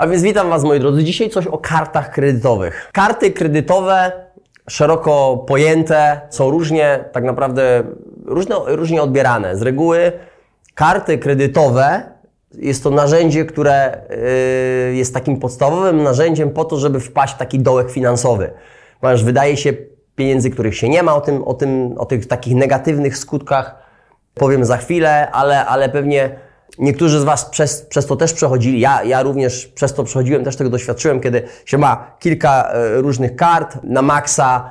A więc witam Was moi drodzy. Dzisiaj coś o kartach kredytowych. Karty kredytowe szeroko pojęte są różnie tak naprawdę różne, różnie odbierane. Z reguły karty kredytowe jest to narzędzie, które yy, jest takim podstawowym narzędziem po to, żeby wpaść w taki dołek finansowy. Ponieważ wydaje się pieniędzy, których się nie ma, o, tym, o, tym, o tych takich negatywnych skutkach powiem za chwilę, ale, ale pewnie niektórzy z Was przez, przez to też przechodzili. Ja, ja również przez to przechodziłem, też tego doświadczyłem, kiedy się ma kilka e, różnych kart na maksa,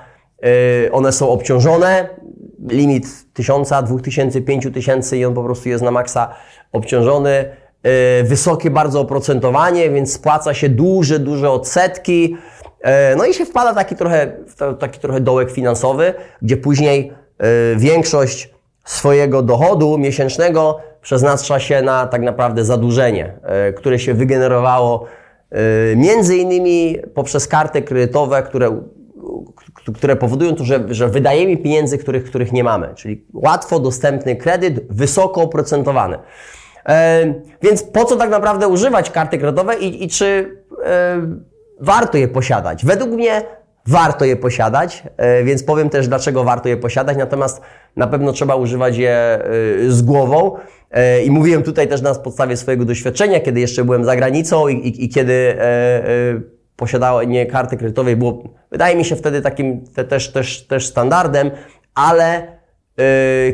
e, one są obciążone, limit 1000, 2000, 5000 i on po prostu jest na maksa obciążony. E, wysokie bardzo oprocentowanie, więc spłaca się duże, duże odsetki. No i się wpada taki trochę, taki trochę dołek finansowy, gdzie później większość swojego dochodu miesięcznego przeznacza się na tak naprawdę zadłużenie, e, które się wygenerowało e, między innymi poprzez karty kredytowe, które, które powodują to, że, że wydajemy pieniędzy, których, których nie mamy. Czyli łatwo dostępny kredyt, wysoko oprocentowany. E, więc po co tak naprawdę używać karty kredytowe i, i czy warto je posiadać? Według mnie warto je posiadać, e, więc powiem też, dlaczego warto je posiadać, natomiast na pewno trzeba używać je e, z głową. E, I mówiłem tutaj też na podstawie swojego doświadczenia, kiedy jeszcze byłem za granicą i, i, i kiedy karty kredytowej, było, wydaje mi się wtedy takim te, też, też, też standardem, ale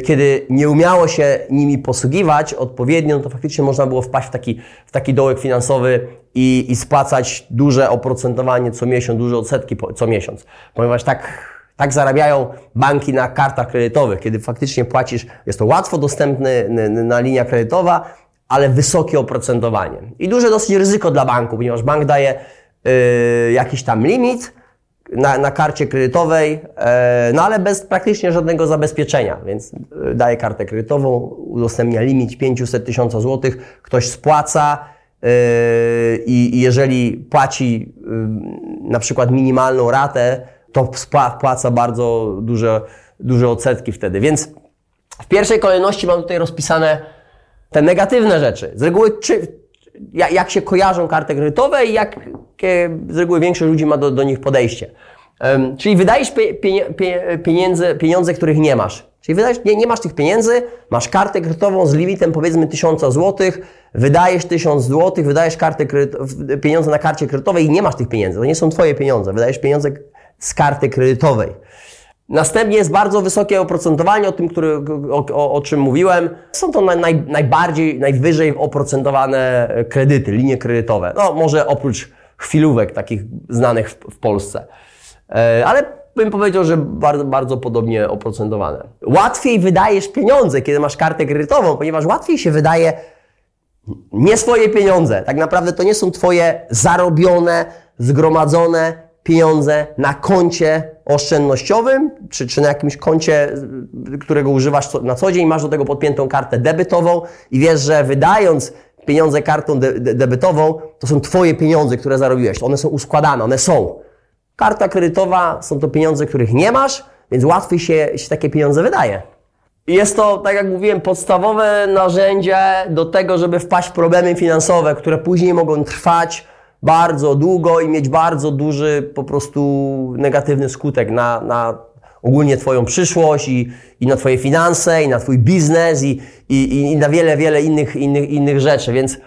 kiedy nie umiało się nimi posługiwać odpowiednio, to faktycznie można było wpaść w taki, w taki dołek finansowy i, i spłacać duże oprocentowanie co miesiąc, duże odsetki co miesiąc. Ponieważ tak, tak zarabiają banki na kartach kredytowych, kiedy faktycznie płacisz, jest to łatwo dostępny na linia kredytowa, ale wysokie oprocentowanie. I duże dosyć ryzyko dla banku, ponieważ bank daje yy, jakiś tam limit, na, na karcie kredytowej, e, no ale bez praktycznie żadnego zabezpieczenia, więc e, daje kartę kredytową, udostępnia limit 500 tysiąca złotych, ktoś spłaca e, i jeżeli płaci na przykład minimalną ratę, to wpłaca bardzo duże, duże odsetki wtedy. Więc w pierwszej kolejności mam tutaj rozpisane te negatywne rzeczy. Z reguły czy, jak się kojarzą karty kredytowe i jak z reguły większość ludzi ma do, do nich podejście. Czyli wydajesz pieniądze, pieniądze, których nie masz. Czyli wydajesz, nie, nie masz tych pieniędzy, masz kartę kredytową z limitem powiedzmy 1000 zł, wydajesz 1000 zł, wydajesz kartę pieniądze na karcie kredytowej i nie masz tych pieniędzy. To nie są Twoje pieniądze, wydajesz pieniądze z karty kredytowej. Następnie jest bardzo wysokie oprocentowanie, o tym, który, o, o, o czym mówiłem. Są to naj, najbardziej, najwyżej oprocentowane kredyty, linie kredytowe. No, może oprócz chwilówek takich znanych w, w Polsce. E, ale bym powiedział, że bardzo, bardzo podobnie oprocentowane. Łatwiej wydajesz pieniądze, kiedy masz kartę kredytową, ponieważ łatwiej się wydaje nie swoje pieniądze. Tak naprawdę to nie są Twoje zarobione, zgromadzone pieniądze na koncie oszczędnościowym, czy, czy na jakimś koncie, którego używasz na co dzień, masz do tego podpiętą kartę debytową i wiesz, że wydając pieniądze kartą de de debytową, to są Twoje pieniądze, które zarobiłeś. One są uskładane, one są. Karta kredytowa są to pieniądze, których nie masz, więc łatwiej się, się takie pieniądze wydaje. Jest to, tak jak mówiłem, podstawowe narzędzie do tego, żeby wpaść w problemy finansowe, które później mogą trwać bardzo długo i mieć bardzo duży po prostu negatywny skutek na, na ogólnie Twoją przyszłość i, i na Twoje finanse, i na Twój biznes, i, i, i na wiele, wiele innych, innych, innych rzeczy. Więc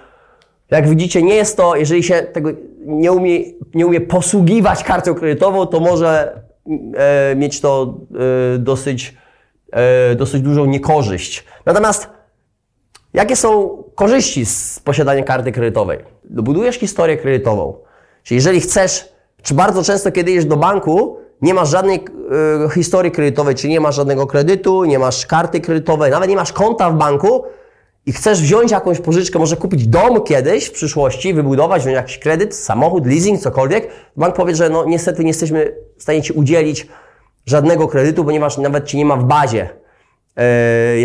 jak widzicie, nie jest to, jeżeli się tego nie umie, nie umie posługiwać kartą kredytową, to może e, mieć to e, dosyć, e, dosyć dużą niekorzyść. Natomiast jakie są korzyści z posiadania karty kredytowej? Budujesz historię kredytową. Czyli jeżeli chcesz, czy bardzo często kiedy idziesz do banku, nie masz żadnej e, historii kredytowej, czyli nie masz żadnego kredytu, nie masz karty kredytowej, nawet nie masz konta w banku, i chcesz wziąć jakąś pożyczkę, może kupić dom kiedyś w przyszłości, wybudować, wziąć jakiś kredyt, samochód, leasing, cokolwiek, bank powie, że no niestety nie jesteśmy w stanie Ci udzielić żadnego kredytu, ponieważ nawet Ci nie ma w bazie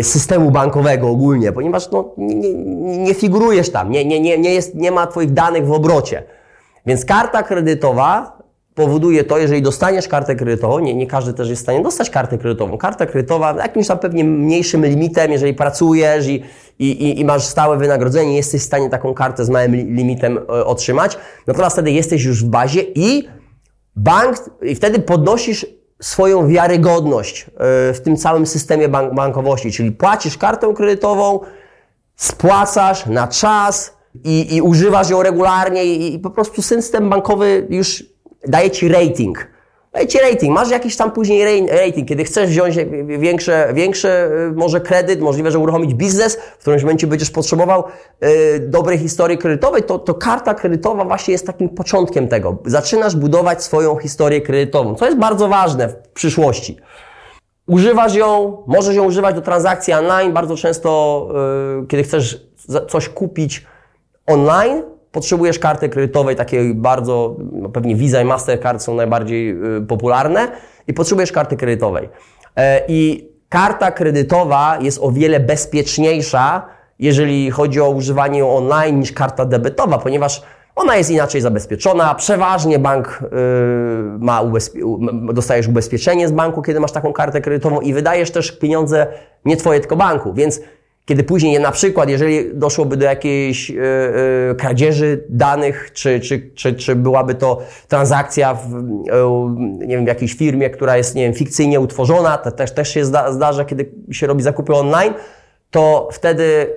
systemu bankowego ogólnie, ponieważ no, nie, nie figurujesz tam, nie, nie, nie, nie, jest, nie ma Twoich danych w obrocie. Więc karta kredytowa powoduje to, jeżeli dostaniesz kartę kredytową, nie, nie każdy też jest w stanie dostać kartę kredytową. Karta kredytowa jakimś tam pewnie mniejszym limitem, jeżeli pracujesz i, i, i masz stałe wynagrodzenie, jesteś w stanie taką kartę z małym limitem e, otrzymać, natomiast wtedy jesteś już w bazie i bank, i wtedy podnosisz swoją wiarygodność e, w tym całym systemie bank, bankowości, czyli płacisz kartą kredytową, spłacasz na czas i, i używasz ją regularnie i, i po prostu system bankowy już daje Ci rating. Daje Ci rating. Masz jakiś tam później rating, kiedy chcesz wziąć większe, większe y, może kredyt, możliwe, że uruchomić biznes, w którymś momencie będziesz potrzebował y, dobrej historii kredytowej, to, to karta kredytowa właśnie jest takim początkiem tego. Zaczynasz budować swoją historię kredytową, co jest bardzo ważne w przyszłości. Używasz ją, możesz ją używać do transakcji online. Bardzo często, y, kiedy chcesz coś kupić online, potrzebujesz karty kredytowej takiej bardzo, no pewnie Visa i Mastercard są najbardziej y, popularne i potrzebujesz karty kredytowej. E, I karta kredytowa jest o wiele bezpieczniejsza, jeżeli chodzi o używanie online niż karta debetowa, ponieważ ona jest inaczej zabezpieczona. Przeważnie bank yy, ma ubezpie- dostajesz ubezpieczenie z banku, kiedy masz taką kartę kredytową i wydajesz też pieniądze nie twoje, tylko banku. Więc kiedy później na przykład, jeżeli doszłoby do jakiejś yy, yy, kradzieży danych, czy, czy, czy, czy byłaby to transakcja w, yy, nie wiem, jakiejś firmie, która jest, nie wiem, fikcyjnie utworzona, to też, też się zda, zdarza, kiedy się robi zakupy online, to wtedy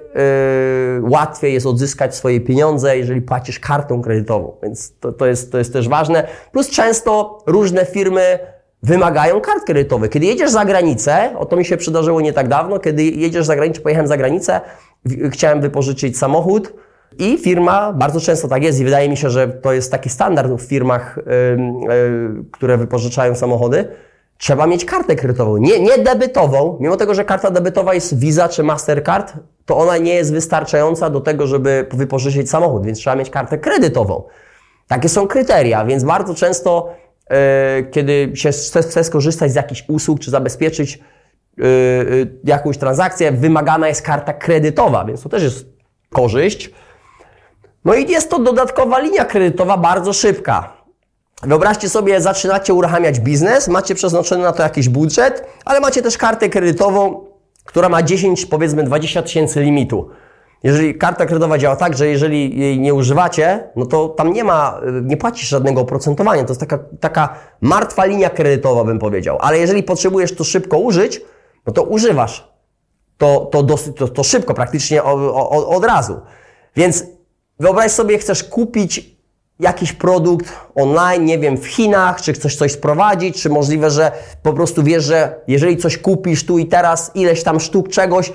łatwiej jest odzyskać swoje pieniądze, jeżeli płacisz kartą kredytową. Więc to, to, jest, to jest też ważne. Plus często różne firmy wymagają kart kredytowych. Kiedy jedziesz za granicę, o to mi się przydarzyło nie tak dawno, kiedy jedziesz za granicę, pojechałem za granicę, chciałem wypożyczyć samochód i firma, bardzo często tak jest i wydaje mi się, że to jest taki standard w firmach, yy, yy, które wypożyczają samochody, trzeba mieć kartę kredytową. Nie, nie debytową, mimo tego, że karta debytowa jest Visa czy Mastercard, to ona nie jest wystarczająca do tego, żeby wypożyczyć samochód, więc trzeba mieć kartę kredytową. Takie są kryteria, więc bardzo często, kiedy się chce, skorzystać z jakichś usług czy zabezpieczyć yy, jakąś transakcję, wymagana jest karta kredytowa, więc to też jest korzyść. No i jest to dodatkowa linia kredytowa bardzo szybka. Wyobraźcie sobie, zaczynacie uruchamiać biznes, macie przeznaczony na to jakiś budżet, ale macie też kartę kredytową, która ma 10, powiedzmy 20 tysięcy limitu. Jeżeli karta kredytowa działa tak, że jeżeli jej nie używacie, no to tam nie ma, nie płacisz żadnego oprocentowania. To jest taka, taka martwa linia kredytowa, bym powiedział. Ale jeżeli potrzebujesz to szybko użyć, no to używasz to, to, dosyć, to, to szybko, praktycznie od, od, od razu. Więc wyobraź sobie, chcesz kupić jakiś produkt online, nie wiem, w Chinach, czy chcesz coś sprowadzić, czy możliwe, że po prostu wiesz, że jeżeli coś kupisz tu i teraz, ileś tam sztuk czegoś,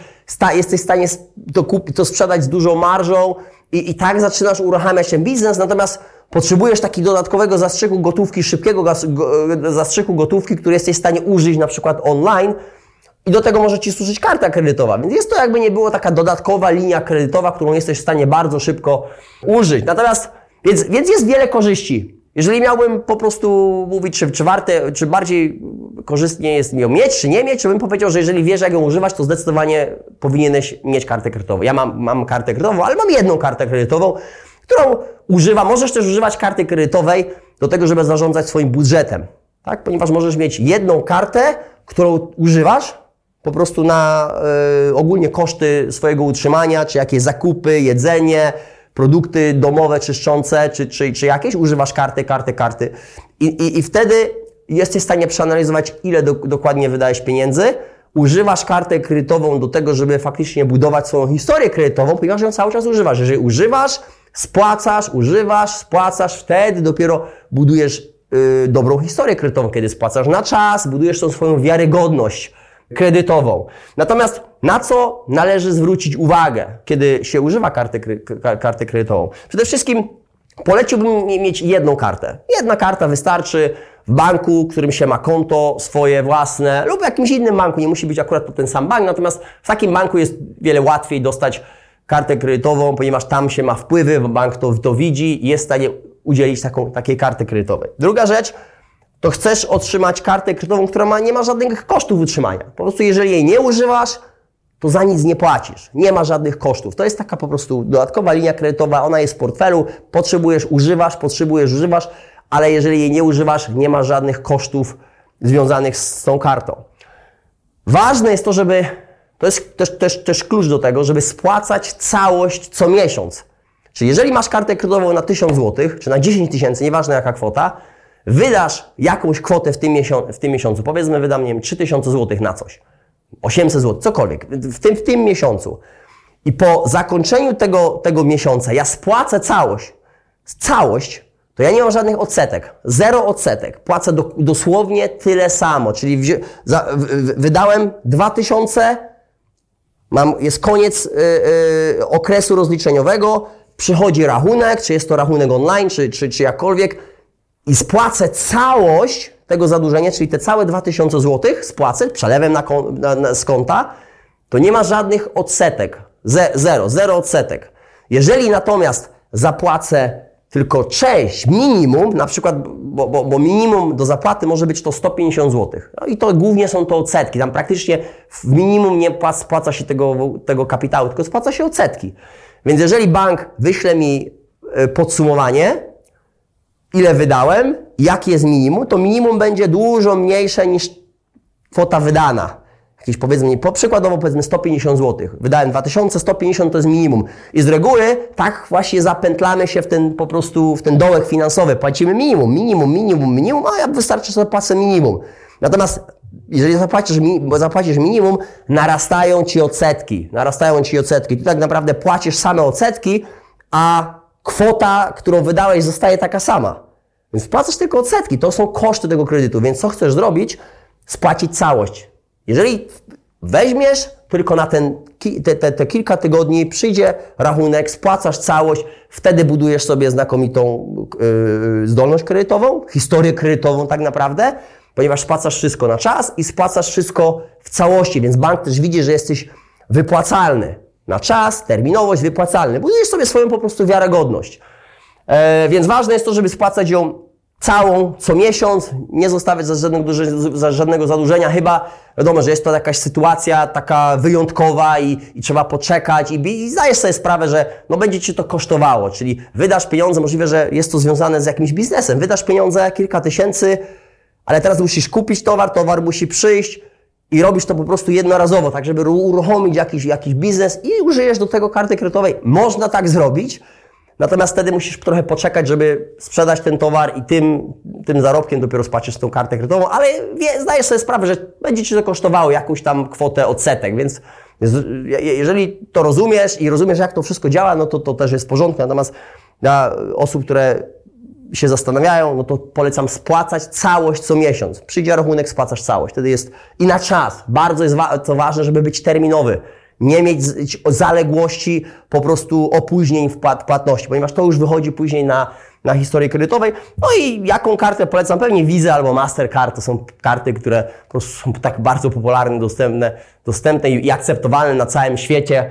jesteś w stanie to, kupić, to sprzedać z dużą marżą i, i tak zaczynasz uruchamiać ten biznes, natomiast potrzebujesz takiego dodatkowego zastrzyku gotówki, szybkiego zastrzyku gotówki, który jesteś w stanie użyć na przykład online, i do tego może Ci służyć karta kredytowa. Więc jest to jakby nie było taka dodatkowa linia kredytowa, którą jesteś w stanie bardzo szybko użyć. Natomiast więc, więc jest wiele korzyści. Jeżeli miałbym po prostu mówić, czy, czy warte, czy bardziej korzystnie jest ją mieć, czy nie mieć, to bym powiedział, że jeżeli wiesz, jak ją używać, to zdecydowanie powinieneś mieć kartę kredytową. Ja mam, mam kartę kredytową, ale mam jedną kartę kredytową, którą używam. Możesz też używać karty kredytowej do tego, żeby zarządzać swoim budżetem. Tak? Ponieważ możesz mieć jedną kartę, którą używasz po prostu na y, ogólnie koszty swojego utrzymania, czy jakieś zakupy, jedzenie, produkty domowe czyszczące, czy, czy, czy jakieś, używasz karty, karty, karty. I, i, i wtedy jesteś w stanie przeanalizować, ile do, dokładnie wydajesz pieniędzy, używasz kartę kredytową do tego, żeby faktycznie budować swoją historię kredytową, ponieważ ją cały czas używasz. Jeżeli używasz, spłacasz, używasz, spłacasz, wtedy dopiero budujesz yy, dobrą historię kredytową, kiedy spłacasz na czas, budujesz tą swoją wiarygodność kredytową. Natomiast na co należy zwrócić uwagę, kiedy się używa karty, karty kredytową? Przede wszystkim poleciłbym mieć jedną kartę. Jedna karta wystarczy w banku, którym się ma konto swoje własne lub w jakimś innym banku. Nie musi być akurat to ten sam bank, natomiast w takim banku jest wiele łatwiej dostać kartę kredytową, ponieważ tam się ma wpływy, bank to, to widzi i jest w stanie udzielić taką, takiej karty kredytowej. Druga rzecz, to chcesz otrzymać kartę kredytową, która ma, nie ma żadnych kosztów utrzymania. Po prostu jeżeli jej nie używasz, to za nic nie płacisz. Nie ma żadnych kosztów. To jest taka po prostu dodatkowa linia kredytowa, ona jest w portfelu, potrzebujesz, używasz, potrzebujesz, używasz, ale jeżeli jej nie używasz, nie ma żadnych kosztów związanych z tą kartą. Ważne jest to, żeby, to jest też, też, też klucz do tego, żeby spłacać całość co miesiąc. Czyli jeżeli masz kartę kredytową na 1000 zł, czy na 10 tysięcy, nieważne jaka kwota, wydasz jakąś kwotę w tym, miesiącu, w tym miesiącu, powiedzmy wydam, nie wiem, 3000 zł na coś, 800 zł, cokolwiek, w tym, w tym miesiącu. I po zakończeniu tego, tego miesiąca ja spłacę całość, całość, to ja nie mam żadnych odsetek. Zero odsetek. Płacę do, dosłownie tyle samo. Czyli za, w, w, wydałem 2000, mam, jest koniec y, y, okresu rozliczeniowego, przychodzi rachunek, czy jest to rachunek online, czy, czy, czy jakkolwiek i spłacę całość tego zadłużenia, czyli te całe 2000 zł spłacę przelewem na, na, na, z konta, to nie ma żadnych odsetek. Ze, zero, zero odsetek. Jeżeli natomiast zapłacę tylko część, minimum, na przykład, bo, bo, bo minimum do zapłaty może być to 150 zł. No i to głównie są to odsetki. Tam praktycznie w minimum nie płac, spłaca się tego, tego kapitału, tylko spłaca się odsetki. Więc jeżeli bank wyśle mi y, podsumowanie, ile wydałem, jakie jest minimum, to minimum będzie dużo mniejsze niż kwota wydana. Jakieś powiedzmy, po przykładowo powiedzmy 150 zł. Wydałem 2150 to jest minimum. I z reguły tak właśnie zapętlamy się w ten po prostu w ten dołek finansowy. Płacimy minimum, minimum, minimum, minimum, a ja wystarczy, że płacę minimum. Natomiast jeżeli zapłacisz, bo zapłacisz minimum, narastają ci odsetki. Narastają ci odsetki. Ty tak naprawdę płacisz same odsetki, a kwota, którą wydałeś, zostaje taka sama. Więc wpłacasz tylko odsetki. To są koszty tego kredytu. Więc co chcesz zrobić? Spłacić całość. Jeżeli weźmiesz tylko na ten, te, te, te, kilka tygodni, przyjdzie rachunek, spłacasz całość, wtedy budujesz sobie znakomitą yy, zdolność kredytową, historię kredytową tak naprawdę, ponieważ spłacasz wszystko na czas i spłacasz wszystko w całości, więc bank też widzi, że jesteś wypłacalny. Na czas, terminowość, wypłacalny. Budujesz sobie swoją po prostu wiarygodność. E, więc ważne jest to, żeby spłacać ją całą, co miesiąc, nie zostawiać za żadnego, za żadnego zadłużenia, chyba wiadomo, że jest to jakaś sytuacja taka wyjątkowa i, i trzeba poczekać i, i zdajesz sobie sprawę, że no będzie Ci to kosztowało, czyli wydasz pieniądze, możliwe, że jest to związane z jakimś biznesem, wydasz pieniądze, kilka tysięcy, ale teraz musisz kupić towar, towar musi przyjść i robisz to po prostu jednorazowo, tak żeby uruchomić jakiś, jakiś biznes i użyjesz do tego karty kredytowej. Można tak zrobić, Natomiast wtedy musisz trochę poczekać, żeby sprzedać ten towar i tym, tym zarobkiem dopiero spłacisz tą kartę kredytową, ale wie, zdajesz sobie sprawę, że będzie Ci to kosztowało jakąś tam kwotę odsetek, więc jeżeli to rozumiesz i rozumiesz, jak to wszystko działa, no to to też jest w porządku. Natomiast dla osób, które się zastanawiają, no to polecam spłacać całość co miesiąc. Przyjdzie rachunek, spłacasz całość. Wtedy jest i na czas. Bardzo jest wa to ważne, żeby być terminowy nie mieć zaległości, po prostu opóźnień w płatności, ponieważ to już wychodzi później na, na historii kredytowej. No i jaką kartę polecam? Pewnie Visa albo Mastercard to są karty, które po prostu są tak bardzo popularne, dostępne, dostępne i akceptowalne na całym świecie.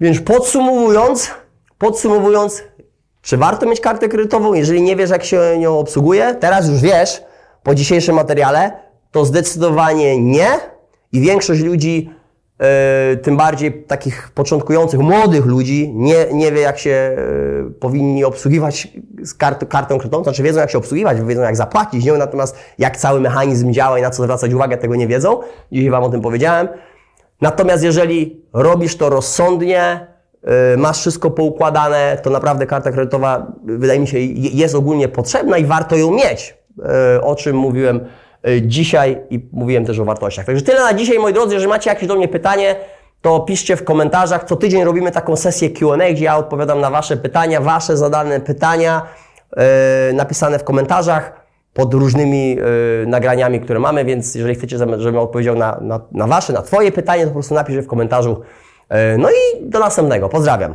Więc podsumowując, podsumowując, czy warto mieć kartę kredytową? Jeżeli nie wiesz, jak się nią obsługuje, teraz już wiesz, po dzisiejszym materiale, to zdecydowanie nie i większość ludzi E, tym bardziej takich początkujących, młodych ludzi nie, nie wie, jak się e, powinni obsługiwać z kart, kartą kredytową, znaczy wiedzą, jak się obsługiwać, wiedzą, jak zapłacić nią, natomiast jak cały mechanizm działa i na co zwracać uwagę, tego nie wiedzą. Dzisiaj Wam o tym powiedziałem. Natomiast jeżeli robisz to rozsądnie, masz wszystko poukładane, to naprawdę karta kredytowa, wydaje mi się, jest ogólnie potrzebna i warto ją mieć, o czym mówiłem Y, dzisiaj i mówiłem też o wartościach. Także tyle na dzisiaj, moi drodzy. Jeżeli macie jakieś do mnie pytanie, to piszcie w komentarzach. Co tydzień robimy taką sesję Q&A, gdzie ja odpowiadam na Wasze pytania, Wasze zadane pytania napisane w komentarzach pod różnymi nagraniami, które mamy, więc jeżeli chcecie, żebym odpowiedział na, na, na Wasze, na Twoje pytanie, to po prostu napisz w komentarzu. Yy, no i do następnego. Pozdrawiam.